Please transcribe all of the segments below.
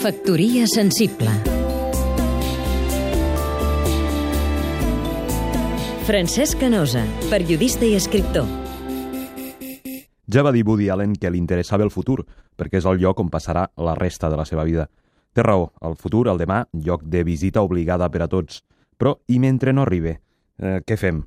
Factoria sensible Francesc Canosa, periodista i escriptor Ja va dir Woody Allen que li interessava el futur, perquè és el lloc on passarà la resta de la seva vida. Té raó, el futur, el demà, lloc de visita obligada per a tots. Però, i mentre no arribi, eh, què fem?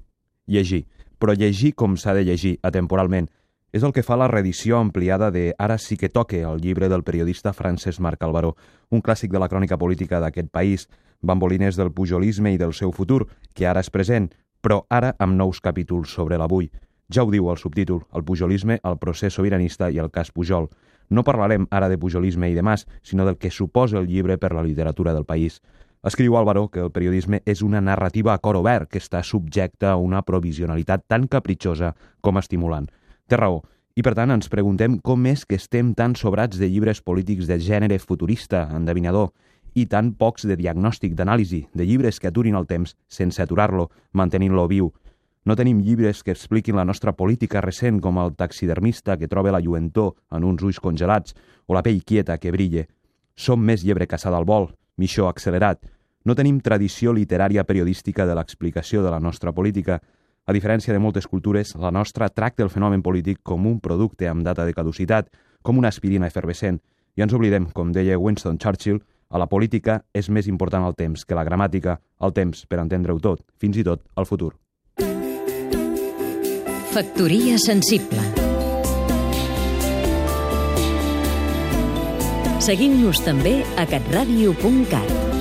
Llegir. Però llegir com s'ha de llegir, atemporalment, és el que fa la reedició ampliada de Ara sí que toque, el llibre del periodista Francesc Marc Alvaró, un clàssic de la crònica política d'aquest país, bambolines del pujolisme i del seu futur, que ara és present, però ara amb nous capítols sobre l'avui. Ja ho diu el subtítol, el pujolisme, el procés sobiranista i el cas Pujol. No parlarem ara de pujolisme i de mas, sinó del que suposa el llibre per la literatura del país. Escriu Álvaro que el periodisme és una narrativa a cor obert que està subjecta a una provisionalitat tan capritxosa com estimulant. Té raó. I per tant ens preguntem com és que estem tan sobrats de llibres polítics de gènere futurista, endevinador, i tan pocs de diagnòstic, d'anàlisi, de llibres que aturin el temps sense aturar-lo, mantenint-lo viu. No tenim llibres que expliquin la nostra política recent com el taxidermista que troba la lluentor en uns ulls congelats o la pell quieta que brille. Som més llebre caçada al vol, mixó accelerat. No tenim tradició literària periodística de l'explicació de la nostra política, a diferència de moltes cultures, la nostra tracta el fenomen polític com un producte amb data de caducitat, com una aspirina efervescent, i ens oblidem, com deia Winston Churchill, a la política és més important el temps que la gramàtica, el temps per entendre-ho tot, fins i tot el futur. Factoria sensible. Seguim-nos també a catradio.cat